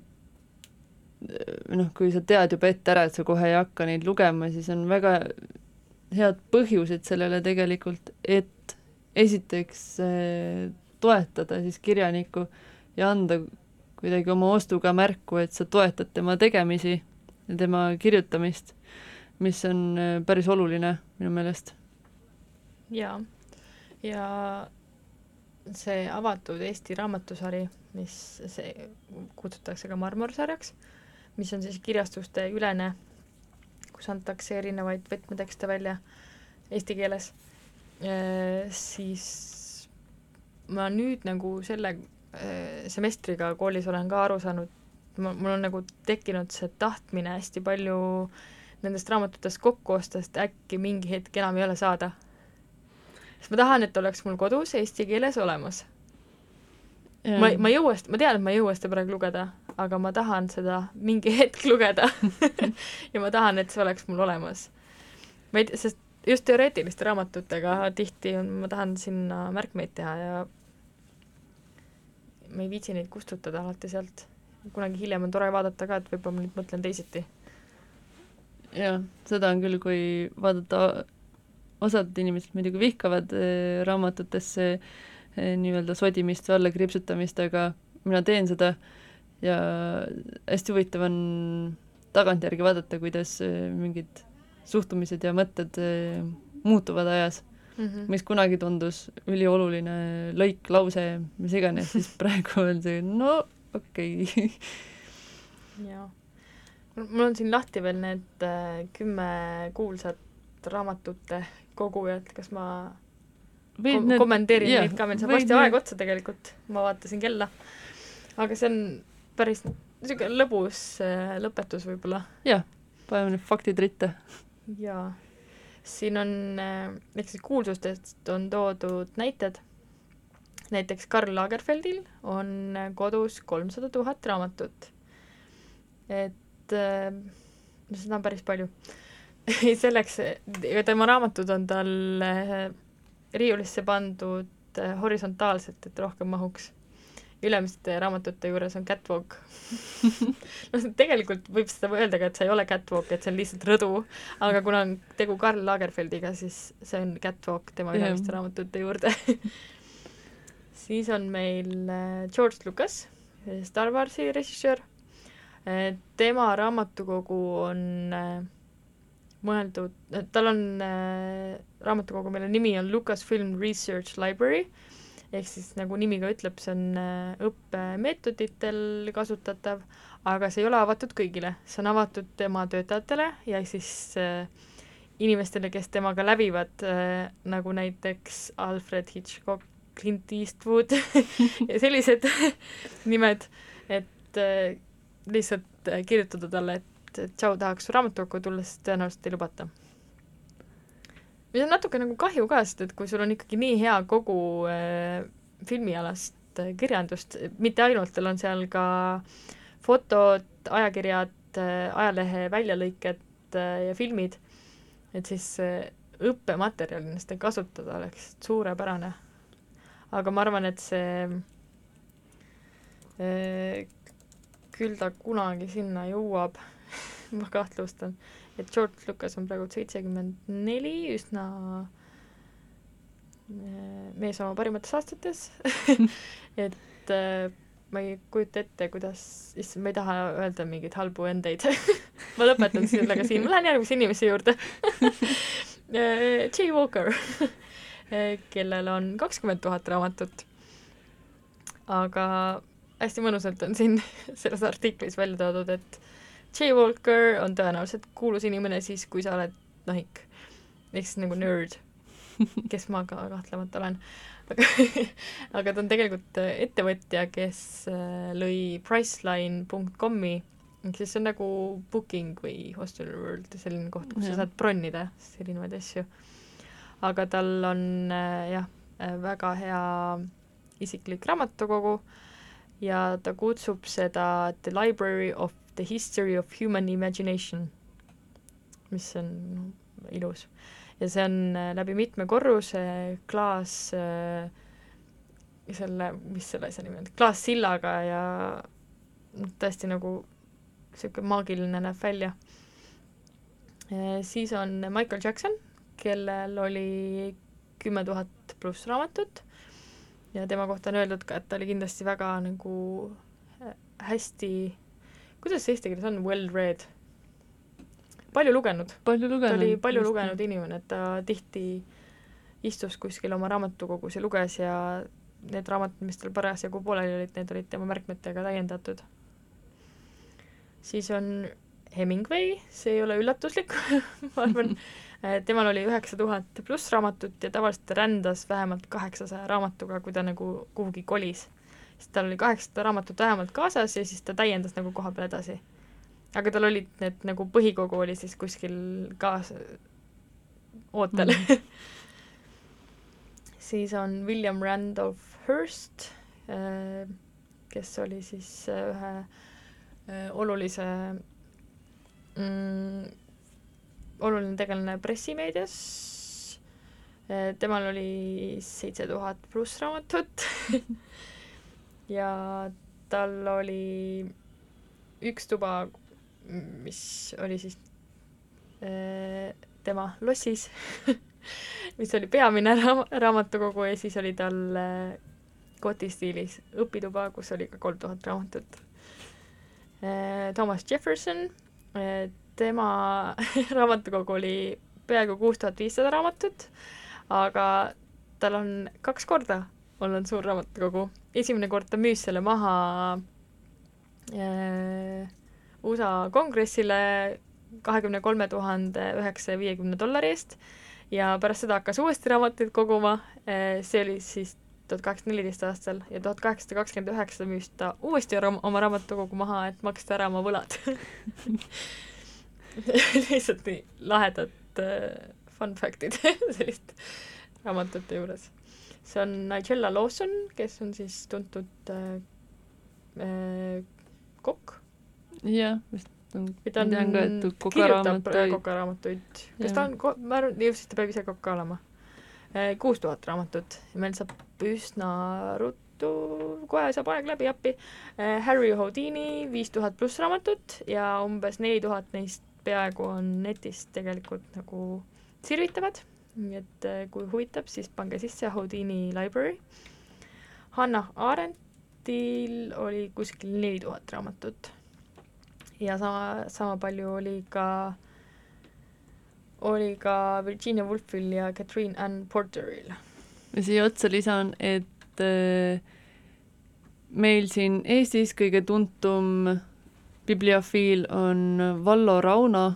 noh, kui sa tead juba ette ära, et sa kohe ei hakka neid lugema, siis on väga head põhjused sellele tegelikult, et esiteks toetada siis kirjanikku ja anda kuidagi oma ostuga märku, et sa toetad tema tegemisi ja tema kirjutamist, mis on päris oluline minu meelest. jaa, ja see avatud Eesti raamatusari, mis see kutsutakse ka Marmorsarjaks, mis on siis kirjastuste ülene, kus antakse erinevaid võtmetekste välja eesti keeles, siis ma nüüd nagu selle semestriga koolis olen ka aru saanud, mul on nagu tekkinud see tahtmine hästi palju nendest raamatutest kokku osta, sest äkki mingi hetk enam ei ole saada sest ma tahan, et oleks mul kodus eesti keeles olemas. ma, ma ei jõua, ma tean, et ma ei jõua seda praegu lugeda, aga ma tahan seda mingi hetk lugeda ja ma tahan, et see oleks mul olemas. ma ei tea, sest just teoreetiliste raamatutega tihti on, ma tahan sinna märkmeid teha ja ma ei viitsi neid kustutada alati sealt. kunagi hiljem on tore vaadata ka, et võib-olla ma nüüd mõtlen teisiti. jah, seda on küll, kui vaadata osad inimesed muidugi vihkavad äh, raamatutesse äh, nii-öelda sodimist või allakriipsutamist, aga mina teen seda ja hästi huvitav on tagantjärgi vaadata, kuidas äh, mingid suhtumised ja mõtted muutuvad ajas mm, -hmm. mis kunagi tundus ülioluline lõik, lause, mis iganes, siis praegu on see no okei okay. jaa. mul on siin lahti veel need kümme kuulsat raamatute kogujat, kas ma või kom need, kommenteerin yeah, neid ka, meil saab varsti aeg otsa tegelikult, ma vaatasin kella. aga see on päris niisugune lõbus äh, lõpetus võib-olla. jah, paneme need faktid ritta. jaa, siin on äh,, siis kuulsustest on toodud näited, näiteks Karl Lagerfeldil on äh, kodus kolmsada tuhat raamatut. et seda on päris palju ei, selleks, tema raamatud on tal eh, riiulisse pandud eh, horisontaalselt, et rohkem mahuks. ülemiste raamatute juures on catwalk. Noh, tegelikult võib seda öelda ka, et see ei ole catwalk, et see on lihtsalt rõdu, aga kuna on tegu Karl Lagerfeldiga, siis see on catwalk tema ülemiste raamatute juurde. Siis on meil eh, George Lucas, Star Warsi režissöör, tema raamatukogu on äh, mõeldud, tal on äh, raamatukogu, mille nimi on Lucasfilm Research Library, ehk siis nagu nimi ka ütleb, see on äh, õppemeetoditel kasutatav, aga see ei ole avatud kõigile, see on avatud tema töötajatele ja siis äh, inimestele, kes temaga lävivad äh,, nagu näiteks Alfred Hitchcock, Clint Eastwood ja sellised nimed, et äh, lihtsalt äh, kirjutada talle, et et tšau, tahaks raamatukokku tulla, siis tõenäoliselt ei lubata. mis on natuke nagu kahju ka, sest et kui sul on ikkagi nii hea kogu äh, filmialast äh, kirjandust, mitte ainult, tal on seal ka fotod, ajakirjad äh,, ajalehe väljalõiked äh, ja filmid, et siis äh, õppematerjalina seda kasutada oleks suurepärane. aga ma arvan, et see eh, küll ta kunagi sinna jõuab ma kahtlustan, et George Lucas on praegu seitsekümmend neli, üsna eh, mees oma parimates aastates. Et äh, ma ei kujuta ette, kuidas, issand, ma ei taha öelda mingeid halbu endeid. Ma lõpetan sellega siin, ma lähen järgmise inimese juurde. Jay Walker kellel on kakskümmend tuhat raamatut. aga hästi mõnusalt on siin selles artiklis välja toodud, et Jay Walker on tõenäoliselt kuulus inimene siis, kui sa oled nahik. ehk siis nagu nerd, kes ma ka kahtlemata olen. aga aga ta on tegelikult ettevõtja, kes äh, lõi Priceline.com'i, ehk siis see on nagu booking või hostel world, selline koht, kus ja. sa saad bronnida erinevaid asju. aga tal on äh, jah, äh, väga hea isiklik raamatukogu ja ta kutsub seda The Library of The History of Human Imagination, mis on ilus. ja see on äh, läbi mitme korruse klaas äh, selle, mis selle asja nimi on, klaassillaga ja tõesti nagu niisugune maagiline näeb välja. siis on Michael Jackson, kellel oli kümme tuhat pluss raamatut ja tema kohta on öeldud ka, et ta oli kindlasti väga nagu äh, hästi kuidas see eesti keeles on, well read? palju lugenud. palju lugenud. ta oli palju just lugenud inimene, et ta tihti istus kuskil oma raamatukogus ja luges ja need raamatud, mis tal parasjagu pooleli olid, need olid tema märkmetega täiendatud. siis on Hemingway, see ei ole üllatuslik ma arvan temal oli üheksa tuhat pluss raamatut ja tavaliselt ta rändas vähemalt kaheksasaja raamatuga, kui ta nagu kuhugi kolis siis tal oli kaheksasada raamatut vähemalt kaasas ja siis ta täiendas nagu koha peal edasi. aga tal olid need nagu põhikogu oli siis kuskil kaas-, ootel mm. -hmm. siis on William Randolph Hearst, äh, kes oli siis äh, ühe äh, olulise mm, oluline tegelane pressimeedias, temal oli seitse tuhat pluss raamatut ja tal oli üks tuba, mis oli siis äh, tema lossis mis oli peamine raam-, raamatukogu ja siis oli tal äh, kotistiilis õpituba, kus oli ka kolm tuhat raamatut äh,. Thomas Jefferson äh,, tema raamatukogu oli peaaegu kuus tuhat viissada raamatut, aga tal on kaks korda olnud suur raamatukogu. esimene kord ta müüs selle maha äh, USA kongressile kahekümne kolme tuhande üheksasaja viiekümne dollari eest ja pärast seda hakkas uuesti raamatuid koguma äh,, see oli siis tuhat kaheksasada neliteist aastal ja tuhat kaheksasada kakskümmend üheksa müüs ta uuesti oma raamatukogu maha, et maksta ära oma võlad lihtsalt nii lahedad äh, fun fact'id selliste raamatute juures see on Nigella Lawson, kes on siis tuntud äh, äh, kokk. jah, vist on, ka, et kokaraamatuid. kirjutab kokaraamatuid. kas ta on, ma arvan, siis ta peab ise kokk olema. Äh, kuus tuhat raamatut ja meil saab üsna ruttu, kohe saab aeg läbi appi. Äh, Harry Houdini viis tuhat pluss raamatut ja umbes neli tuhat neist peaaegu on netis tegelikult nagu sirvitavad nii et äh, kui huvitab, siis pange sisse Houdini Library. Hannah Arendtil oli kuskil neli tuhat raamatut. ja sama, sama palju oli ka, oli ka Virginia Woolfil ja Catherine Ann Porteril. ja siia otsa lisan, et äh, meil siin Eestis kõige tuntum bibliofiil on Vallo Rauno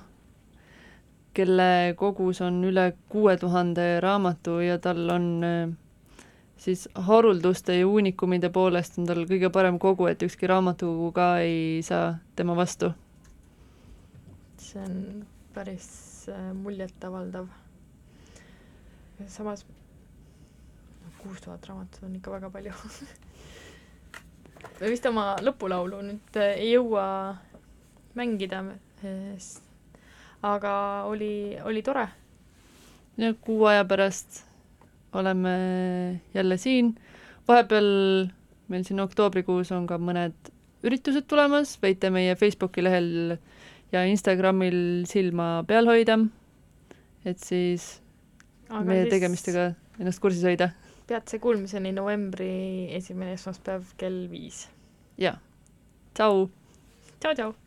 kelle kogus on üle kuue tuhande raamatu ja tal on äh, siis harulduste ja uunikumide poolest on tal kõige parem kogu, et ükski raamatukogu ka ei saa tema vastu. see on päris äh, muljetavaldav. samas kuus tuhat raamatut on ikka väga palju me vist oma lõpulaulu nüüd äh, ei jõua mängida, aga oli, oli tore. ja kuu aja pärast oleme jälle siin. vahepeal meil siin oktoobrikuus on ka mõned üritused tulemas, võite meie Facebooki lehel ja Instagramil silma peal hoida, et siis Aga meie siis tegemistega ennast kursis hoida. peatse kuulmiseni novembri esimene esmaspäev kell viis. jaa, tšau! tšau-tšau!